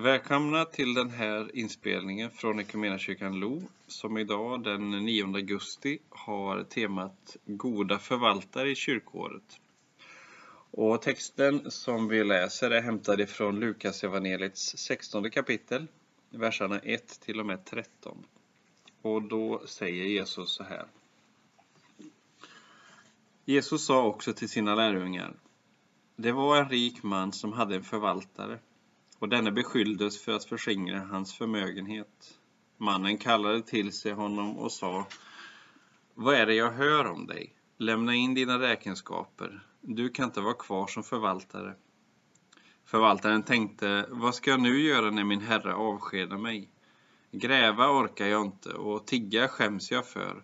Välkomna till den här inspelningen från Equmeniakyrkan Lo som idag den 9 augusti har temat Goda förvaltare i kyrkåret. Och texten som vi läser är hämtad ifrån Lukas evangeliets 16 kapitel, verserna 1 till och med 13. Och då säger Jesus så här. Jesus sa också till sina lärjungar. Det var en rik man som hade en förvaltare och denne beskylldes för att förskingra hans förmögenhet. Mannen kallade till sig honom och sa Vad är det jag hör om dig? Lämna in dina räkenskaper. Du kan inte vara kvar som förvaltare. Förvaltaren tänkte, vad ska jag nu göra när min herre avskedar mig? Gräva orkar jag inte och tigga skäms jag för.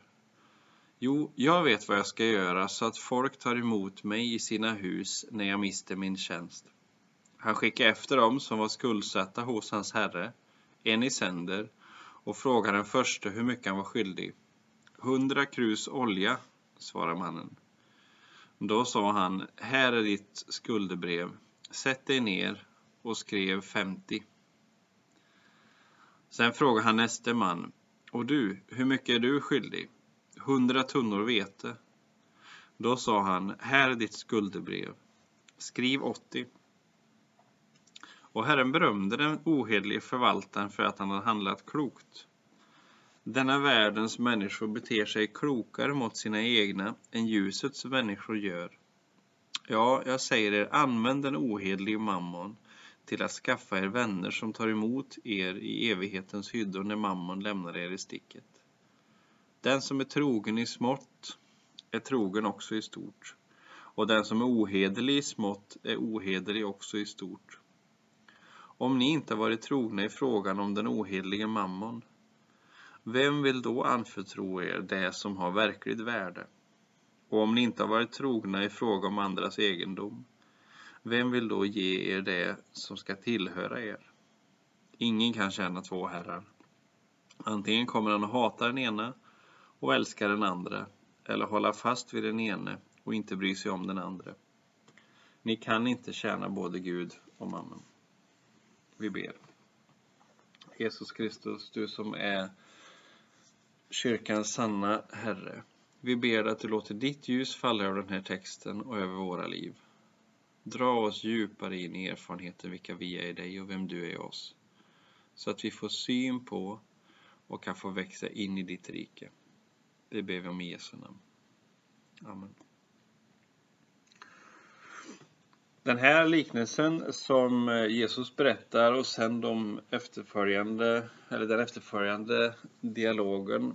Jo, jag vet vad jag ska göra så att folk tar emot mig i sina hus när jag mister min tjänst. Han skickade efter dem som var skuldsatta hos hans herre, en i sänder, och frågade den förste hur mycket han var skyldig. Hundra krus olja, svarade mannen. Då sa han, här är ditt skuldebrev. Sätt dig ner och skrev 50. Sen frågade han näste man, och du, hur mycket är du skyldig? Hundra tunnor vete. Då sa han, här är ditt skuldebrev. Skriv 80. Och Herren berömde den ohederlige förvaltaren för att han hade handlat klokt. Denna världens människor beter sig klokare mot sina egna än ljusets människor gör. Ja, jag säger er, använd den ohederlige mammon till att skaffa er vänner som tar emot er i evighetens hyddor när mammon lämnar er i sticket. Den som är trogen i smått är trogen också i stort, och den som är ohederlig i smått är ohederlig också i stort. Om ni inte varit trogna i frågan om den ohederlige mammon, vem vill då anförtro er det som har verkligt värde? Och om ni inte har varit trogna i fråga om andras egendom, vem vill då ge er det som ska tillhöra er? Ingen kan tjäna två herrar. Antingen kommer han att hata den ena och älska den andra, eller hålla fast vid den ene och inte bry sig om den andra. Ni kan inte tjäna både Gud och mammon. Vi ber. Jesus Kristus, du som är kyrkans sanna Herre. Vi ber att du låter ditt ljus falla över den här texten och över våra liv. Dra oss djupare in i erfarenheten vilka vi är i dig och vem du är i oss. Så att vi får syn på och kan få växa in i ditt rike. Det ber vi om i Jesu namn. Amen. Den här liknelsen som eh, Jesus berättar och sen de efterföljande, eller den efterföljande dialogen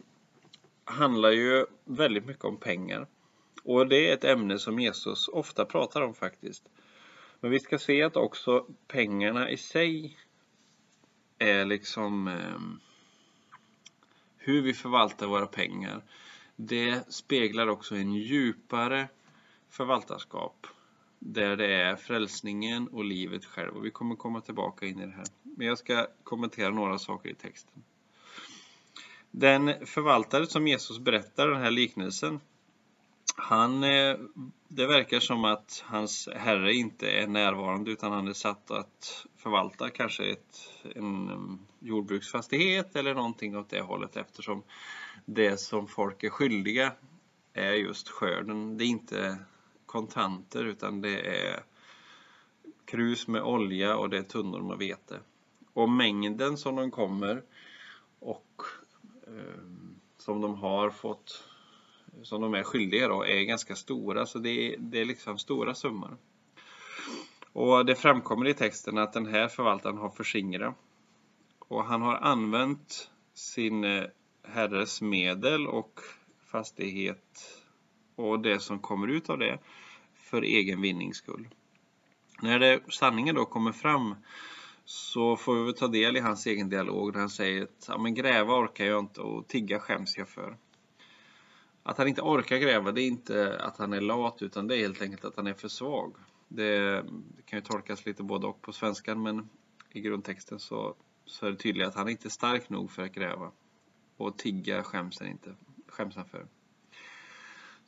handlar ju väldigt mycket om pengar. Och det är ett ämne som Jesus ofta pratar om faktiskt. Men vi ska se att också pengarna i sig är liksom eh, hur vi förvaltar våra pengar. Det speglar också en djupare förvaltarskap där det är frälsningen och livet själv. Och vi kommer komma tillbaka in i det här. Men jag ska kommentera några saker i texten. Den förvaltare som Jesus berättar den här liknelsen, han, eh, det verkar som att hans herre inte är närvarande utan han är satt att förvalta kanske ett, en mm, jordbruksfastighet eller någonting åt det hållet eftersom det som folk är skyldiga är just skörden. Det är inte kontanter utan det är krus med olja och det är tunnor med vete. Och mängden som de kommer och eh, som de har fått som de är skyldiga då är ganska stora så det är, det är liksom stora summor. Och det framkommer i texten att den här förvaltaren har förskingrat och han har använt sin eh, herres medel och fastighet och det som kommer ut av det för egen vinnings skull. När det, sanningen då kommer fram så får vi ta del i hans egen dialog där han säger att ja, men gräva orkar jag inte och tigga skäms jag för. Att han inte orkar gräva det är inte att han är lat utan det är helt enkelt att han är för svag. Det, det kan ju tolkas lite både och på svenskan men i grundtexten så, så är det tydligt att han inte är stark nog för att gräva. Och tigga skäms han inte skäms han för.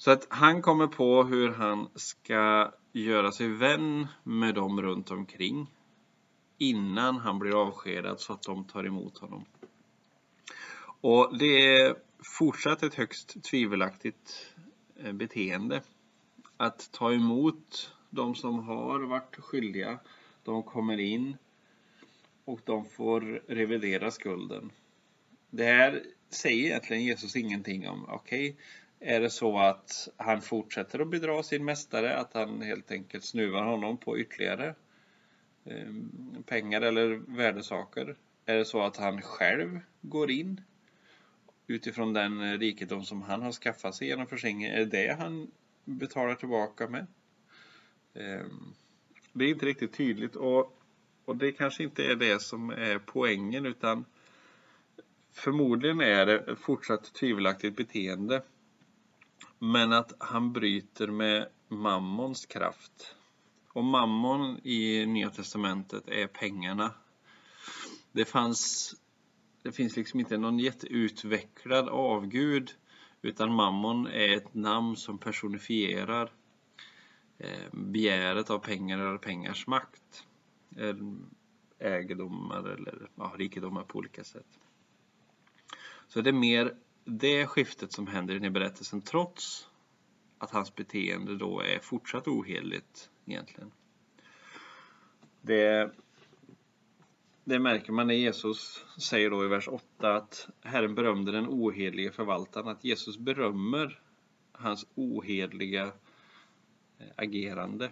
Så att han kommer på hur han ska göra sig vän med dem runt omkring innan han blir avskedad så att de tar emot honom. Och det är fortsatt ett högst tvivelaktigt eh, beteende. Att ta emot de som har varit skyldiga. De kommer in och de får revidera skulden. Det här säger egentligen Jesus ingenting om. Okej, okay, är det så att han fortsätter att bedra sin mästare, att han helt enkelt snuvar honom på ytterligare ehm, pengar eller värdesaker? Är det så att han själv går in utifrån den rikedom som han har skaffat sig genom förskingring? Är det det han betalar tillbaka med? Ehm, det är inte riktigt tydligt och, och det kanske inte är det som är poängen utan förmodligen är det fortsatt tvivelaktigt beteende men att han bryter med mammons kraft. Och mammon i Nya Testamentet är pengarna. Det fanns det finns liksom inte någon jätteutvecklad avgud utan mammon är ett namn som personifierar eh, begäret av pengar eller pengars makt. Ägedomar eller ja, rikedomar på olika sätt. Så det är mer det skiftet som händer i den här berättelsen trots att hans beteende då är fortsatt ohederligt egentligen. Det, det märker man när Jesus säger då i vers 8 att Herren berömde den ohederlige förvaltaren, att Jesus berömmer hans ohederliga eh, agerande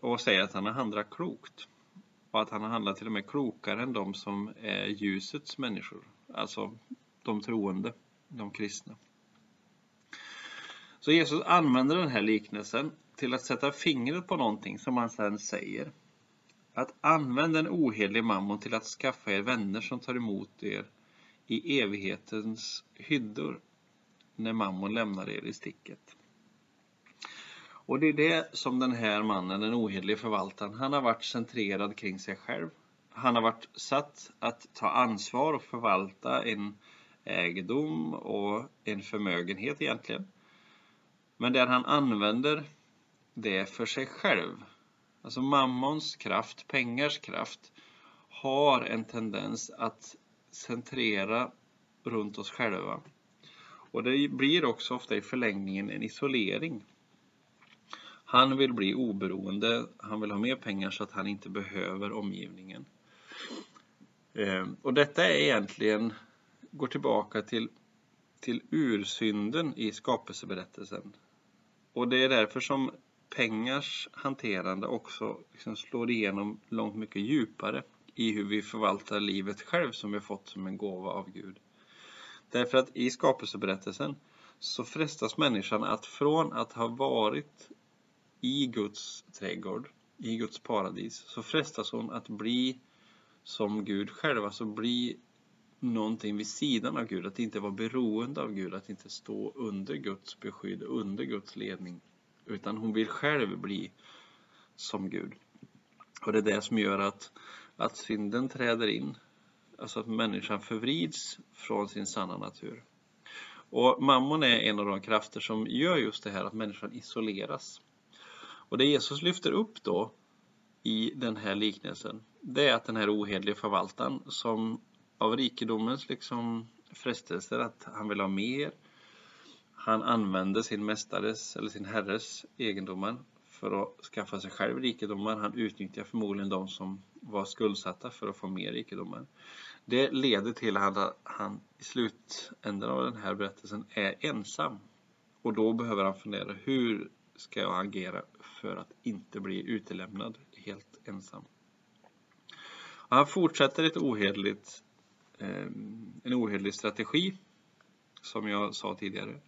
och säger att han har handlat klokt. Och att han har handlat till och med klokare än de som är ljusets människor, alltså de troende de kristna. Så Jesus använder den här liknelsen till att sätta fingret på någonting som han sedan säger. Att använda en ohelig mammon till att skaffa er vänner som tar emot er i evighetens hyddor när mammon lämnar er i sticket. Och det är det som den här mannen, den ohederlige förvaltaren, han har varit centrerad kring sig själv. Han har varit satt att ta ansvar och förvalta en egendom och en förmögenhet egentligen. Men där han använder det för sig själv. Alltså mammons kraft, pengars kraft, har en tendens att centrera runt oss själva. Och det blir också ofta i förlängningen en isolering. Han vill bli oberoende, han vill ha mer pengar så att han inte behöver omgivningen. Ehm, och detta är egentligen går tillbaka till, till ursynden i skapelseberättelsen. Och det är därför som pengars hanterande också liksom slår igenom långt mycket djupare i hur vi förvaltar livet själv som vi fått som en gåva av Gud. Därför att i skapelseberättelsen så frestas människan att från att ha varit i Guds trädgård, i Guds paradis, så frestas hon att bli som Gud själv, alltså bli någonting vid sidan av Gud, att inte vara beroende av Gud, att inte stå under Guds beskydd, under Guds ledning. Utan hon vill själv bli som Gud. Och det är det som gör att, att synden träder in. Alltså att människan förvrids från sin sanna natur. Och mammon är en av de krafter som gör just det här att människan isoleras. Och det Jesus lyfter upp då i den här liknelsen, det är att den här ohederliga förvaltaren som av rikedomens liksom frestelser att han vill ha mer. Han använder sin mästares eller sin herres egendomar för att skaffa sig själv rikedomar. Han utnyttjar förmodligen de som var skuldsatta för att få mer rikedomar. Det leder till att han i slutändan av den här berättelsen är ensam. Och då behöver han fundera, hur ska jag agera för att inte bli utelämnad helt ensam? Och han fortsätter ett ohederligt Eh, en ohederlig strategi, som jag sa tidigare.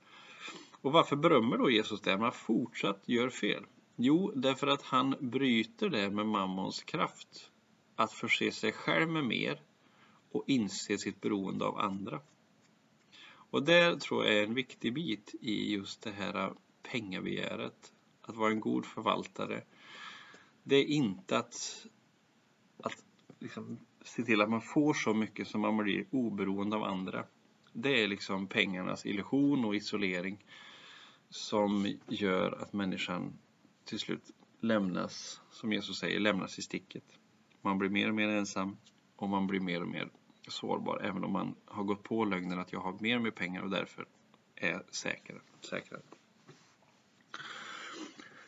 Och varför berömmer då Jesus det, man fortsatt gör fel? Jo, därför att han bryter det med mammons kraft. Att förse sig själv med mer och inse sitt beroende av andra. Och där tror jag är en viktig bit i just det här pengabegäret. Att vara en god förvaltare. Det är inte att, att liksom se till att man får så mycket som man blir oberoende av andra. Det är liksom pengarnas illusion och isolering som gör att människan till slut lämnas, som Jesus säger, lämnas i sticket. Man blir mer och mer ensam och man blir mer och mer sårbar även om man har gått på lögnen att jag har mer och mer pengar och därför är säkrare. säkrare.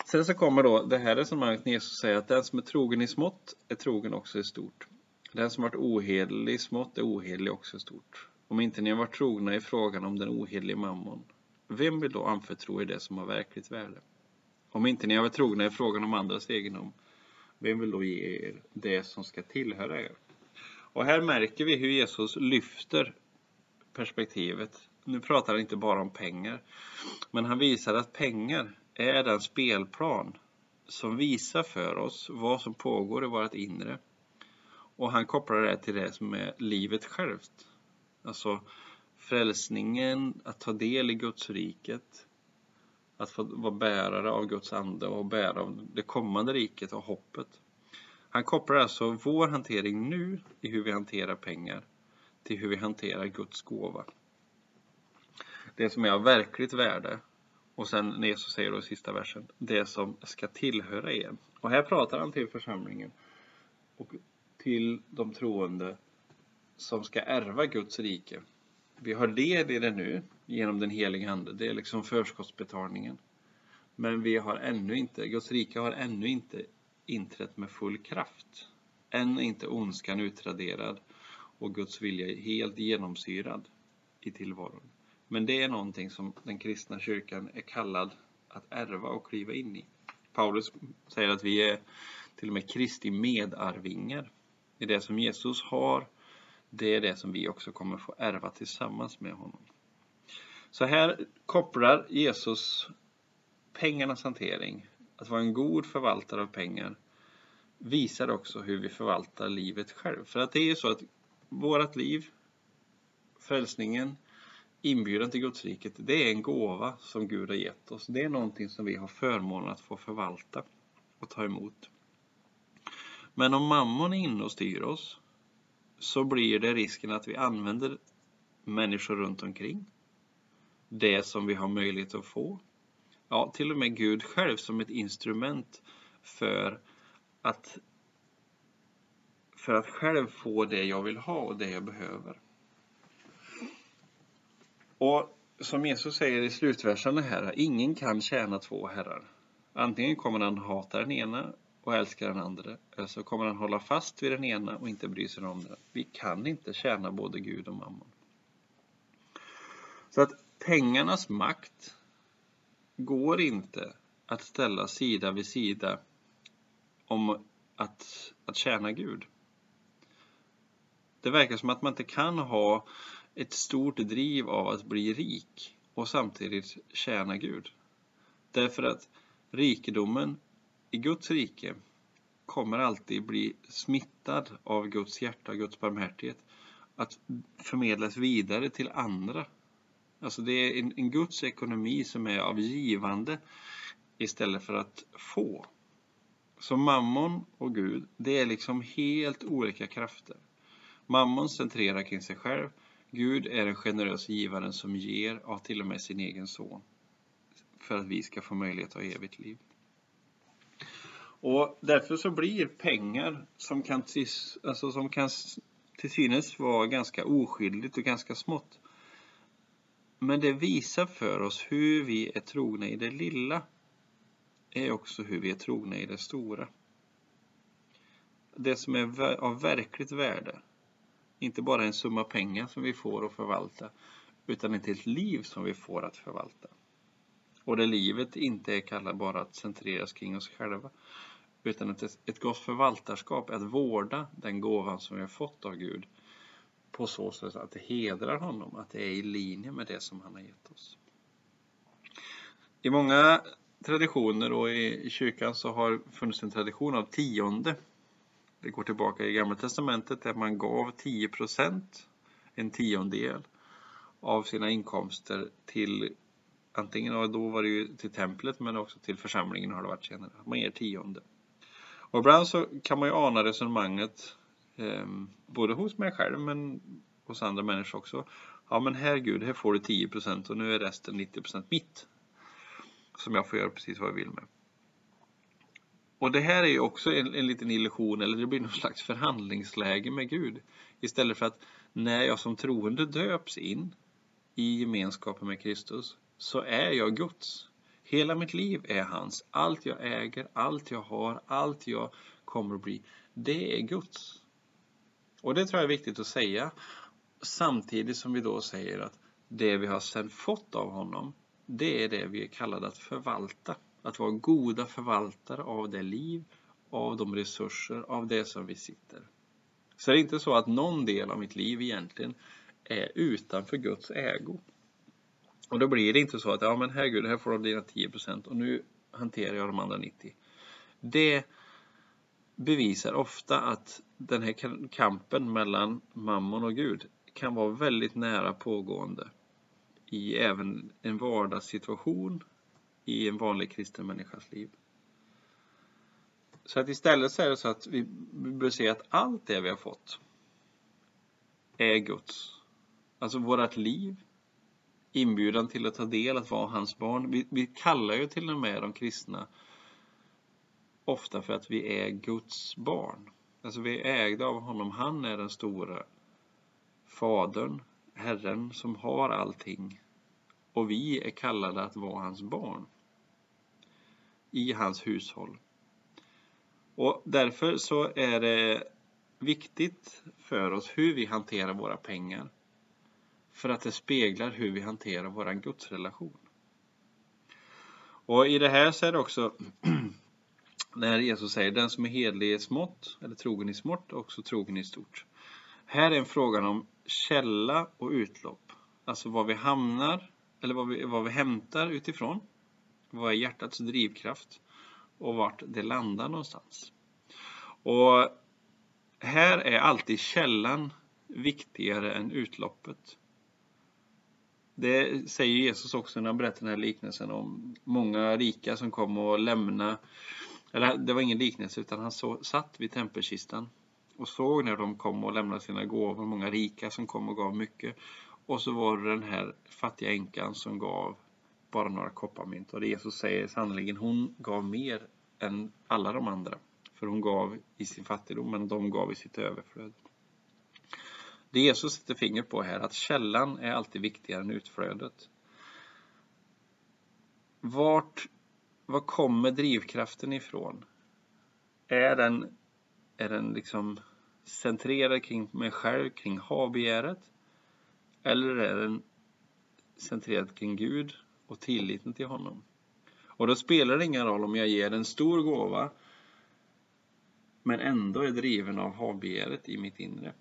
Sen så kommer då det här resonemanget när Jesus säger att den som är trogen i smått är trogen också i stort. Den som varit ohederlig i smått är ohederlig också i stort. Om inte ni har varit trogna i frågan om den ohederlige mammon, vem vill då anförtro er det som har verkligt värde? Om inte ni har varit trogna i frågan om andras egendom, vem vill då ge er det som ska tillhöra er? Och här märker vi hur Jesus lyfter perspektivet. Nu pratar han inte bara om pengar, men han visar att pengar är den spelplan som visar för oss vad som pågår i vårt inre. Och han kopplar det till det som är livet självt. Alltså frälsningen, att ta del i Guds riket, att få vara bärare av Guds ande och bära av det kommande riket och hoppet. Han kopplar alltså vår hantering nu i hur vi hanterar pengar till hur vi hanterar Guds gåva. Det som är av verkligt värde och sen när Jesus säger då i sista versen, det som ska tillhöra er. Och här pratar han till församlingen och till de troende som ska ärva Guds rike. Vi har del i det nu genom den heliga Ande. Det är liksom förskottsbetalningen. Men vi har ännu inte, Guds rike har ännu inte inträtt med full kraft. Än är inte ondskan utraderad och Guds vilja helt genomsyrad i tillvaron. Men det är någonting som den kristna kyrkan är kallad att ärva och kliva in i. Paulus säger att vi är till och med Kristi medarvingar. I det som Jesus har, det är det som vi också kommer få ärva tillsammans med honom. Så här kopplar Jesus pengarnas hantering, att vara en god förvaltare av pengar, visar också hur vi förvaltar livet själv. För att det är ju så att vårt liv, frälsningen, inbjudan till Gudsriket, det är en gåva som Gud har gett oss. Det är någonting som vi har förmånen att få förvalta och ta emot. Men om mammon är inne och styr oss så blir det risken att vi använder människor runt omkring. Det som vi har möjlighet att få. Ja, till och med Gud själv som ett instrument för att för att själv få det jag vill ha och det jag behöver. Och som Jesus säger i slutversen här, ingen kan tjäna två herrar. Antingen kommer han hata den ena och älska den andra, eh, så kommer han hålla fast vid den ena och inte bry sig om den. Vi kan inte tjäna både Gud och mammon. Så att pengarnas makt går inte att ställa sida vid sida om att, att tjäna Gud. Det verkar som att man inte kan ha ett stort driv av att bli rik och samtidigt tjäna Gud. Därför att rikedomen i Guds rike kommer alltid bli smittad av Guds hjärta, Guds barmhärtighet. Att förmedlas vidare till andra. Alltså det är en, en Guds ekonomi som är av givande istället för att få. Så mammon och Gud, det är liksom helt olika krafter. Mammon centrerar kring sig själv Gud är den generösa givaren som ger av till och med sin egen son för att vi ska få möjlighet att ha evigt liv. Och därför så blir pengar som kan, alltså som kan till synes vara ganska oskyldigt och ganska smått. Men det visar för oss hur vi är trogna i det lilla är också hur vi är trogna i det stora. Det som är av verkligt värde inte bara en summa pengar som vi får att förvalta utan ett helt liv som vi får att förvalta. Och det livet inte är kallat bara att centreras kring oss själva utan att ett gott förvaltarskap är att vårda den gåvan som vi har fått av Gud på så sätt att det hedrar honom, att det är i linje med det som han har gett oss. I många traditioner och i kyrkan så har funnits en tradition av tionde det går tillbaka i Gamla Testamentet där man gav 10% en tiondel av sina inkomster till antingen då var det ju till templet men också till församlingen har det varit senare. Man ger tionde. Och ibland så kan man ju ana resonemanget eh, både hos mig själv men hos andra människor också. Ja men herregud, här får du 10% och nu är resten 90% mitt. Som jag får göra precis vad jag vill med. Och det här är ju också en, en liten illusion, eller det blir någon slags förhandlingsläge med Gud. Istället för att när jag som troende döps in i gemenskapen med Kristus så är jag Guds. Hela mitt liv är hans. Allt jag äger, allt jag har, allt jag kommer att bli, det är Guds. Och det tror jag är viktigt att säga. Samtidigt som vi då säger att det vi har sedan fått av honom, det är det vi är kallade att förvalta. Att vara goda förvaltare av det liv, av de resurser, av det som vi sitter. Så det är inte så att någon del av mitt liv egentligen är utanför Guds ägo. Och då blir det inte så att, ja men herregud, här får du dina 10% och nu hanterar jag de andra 90. Det bevisar ofta att den här kampen mellan mammon och Gud kan vara väldigt nära pågående i även en vardagssituation i en vanlig kristen människas liv. Så att istället så är det så att vi bör se att allt det vi har fått är Guds. Alltså vårt liv, inbjudan till att ta del, att vara hans barn. Vi, vi kallar ju till och med de kristna ofta för att vi är Guds barn. Alltså vi är ägda av honom. Han är den stora Fadern, Herren som har allting. Och vi är kallade att vara hans barn. I hans hushåll. Och därför så är det viktigt för oss hur vi hanterar våra pengar. För att det speglar hur vi hanterar vår gudsrelation. Och i det här så är det också när Jesus säger den som är hedlig i smått eller trogen i smått också trogen i stort. Här är en frågan om källa och utlopp. Alltså var vi hamnar eller vad vi, vad vi hämtar utifrån. Vad är hjärtats drivkraft och vart det landar någonstans. Och här är alltid källan viktigare än utloppet. Det säger Jesus också när han berättar den här liknelsen om många rika som kom och lämnade eller det var ingen liknelse utan han så, satt vid tempelkistan och såg när de kom och lämnade sina gåvor, många rika som kom och gav mycket. Och så var det den här fattiga änkan som gav bara några kopparmynt. Och det Jesus säger sannerligen, hon gav mer än alla de andra. För hon gav i sin fattigdom, men de gav i sitt överflöd. Det Jesus sätter fingret på här, att källan är alltid viktigare än utflödet. Vart var kommer drivkraften ifrån? Är den, är den liksom centrerad kring mig själv, kring havbegäret? Eller är den centrerad kring Gud och tilliten till honom? Och då spelar det ingen roll om jag ger en stor gåva men ändå är driven av havbegäret i mitt inre.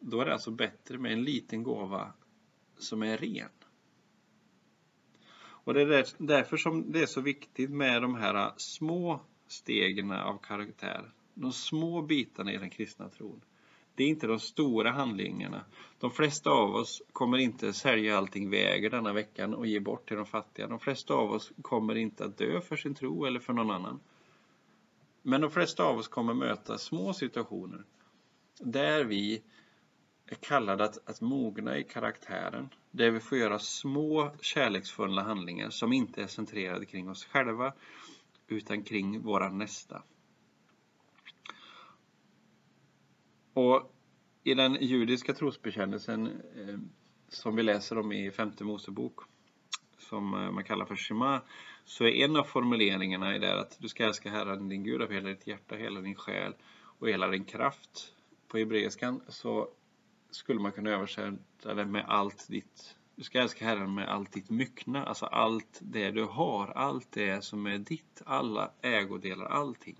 Då är det alltså bättre med en liten gåva som är ren. Och det är därför som det är så viktigt med de här små stegen av karaktär. De små bitarna i den kristna tron. Det är inte de stora handlingarna. De flesta av oss kommer inte sälja allting vi äger denna veckan och ge bort till de fattiga. De flesta av oss kommer inte att dö för sin tro eller för någon annan. Men de flesta av oss kommer möta små situationer där vi är kallade att, att mogna i karaktären. Där vi får göra små kärleksfulla handlingar som inte är centrerade kring oss själva utan kring våra nästa. Och i den judiska trosbekännelsen eh, som vi läser om i femte Mosebok som eh, man kallar för Shema så är en av formuleringarna i det att du ska älska Herren din Gud av hela ditt hjärta, hela din själ och hela din kraft. På hebreiskan så skulle man kunna översätta det med allt ditt du ska älska Herren med allt ditt myckna, alltså allt det du har, allt det som är ditt, alla ägodelar, allting.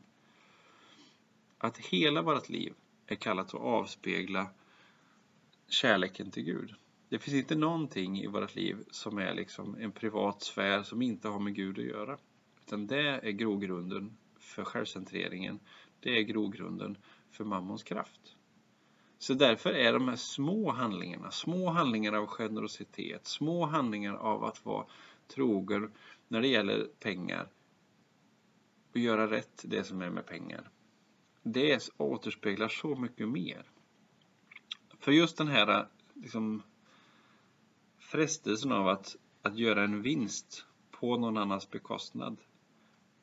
Att hela vårt liv är kallat att avspegla kärleken till Gud. Det finns inte någonting i vårt liv som är liksom en privat sfär som inte har med Gud att göra. Utan det är grogrunden för självcentreringen. Det är grogrunden för mammons kraft. Så därför är de här små handlingarna, små handlingar av generositet, små handlingar av att vara trogen när det gäller pengar och göra rätt det som är med pengar. Det återspeglar så mycket mer. För just den här äh, liksom, frestelsen av att, att göra en vinst på någon annans bekostnad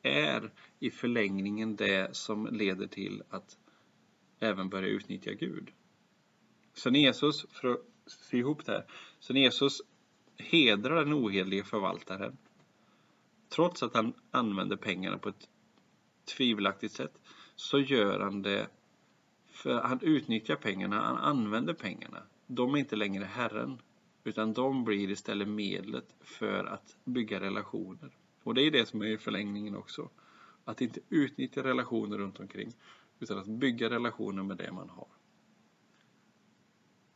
är i förlängningen det som leder till att även börja utnyttja Gud. Så när Jesus, för att se ihop det här, så när Jesus hedrar den ohederlige förvaltaren trots att han använder pengarna på ett tvivelaktigt sätt så gör han det för han utnyttjar pengarna, han använder pengarna. De är inte längre Herren utan de blir istället medlet för att bygga relationer. Och det är det som är i förlängningen också. Att inte utnyttja relationer runt omkring utan att bygga relationer med det man har.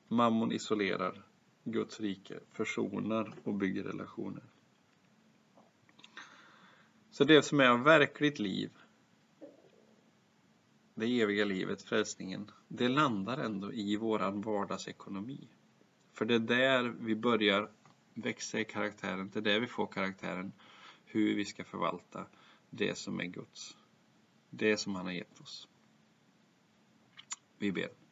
Mammon isolerar, Guds rike försonar och bygger relationer. Så det som är av verkligt liv, det eviga livet, frälsningen, det landar ändå i våran vardagsekonomi. För det är där vi börjar växa i karaktären, det är där vi får karaktären hur vi ska förvalta det som är Guds. Det som han har gett oss. Vi ber.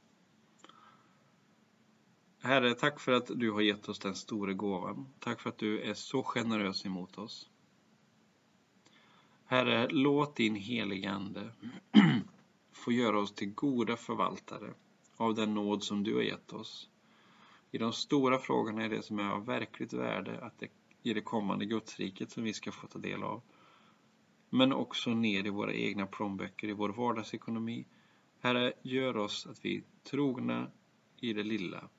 Herre, tack för att du har gett oss den stora gåvan. Tack för att du är så generös emot oss. Herre, låt din heliga Ande få göra oss till goda förvaltare av den nåd som du har gett oss. I de stora frågorna är det som är av verkligt värde att det, i det kommande Gudsriket som vi ska få ta del av. Men också ner i våra egna plånböcker, i vår vardagsekonomi. Herre, gör oss att vi är trogna i det lilla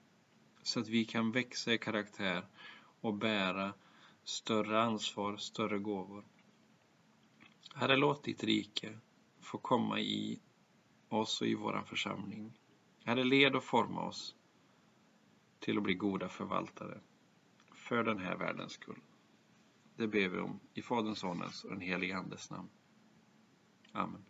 så att vi kan växa i karaktär och bära större ansvar, större gåvor. Herre, låt ditt rike få komma i oss och i vår församling. Herre, led och forma oss till att bli goda förvaltare för den här världens skull. Det ber vi om i Faderns, Sonens och den helige Andes namn. Amen.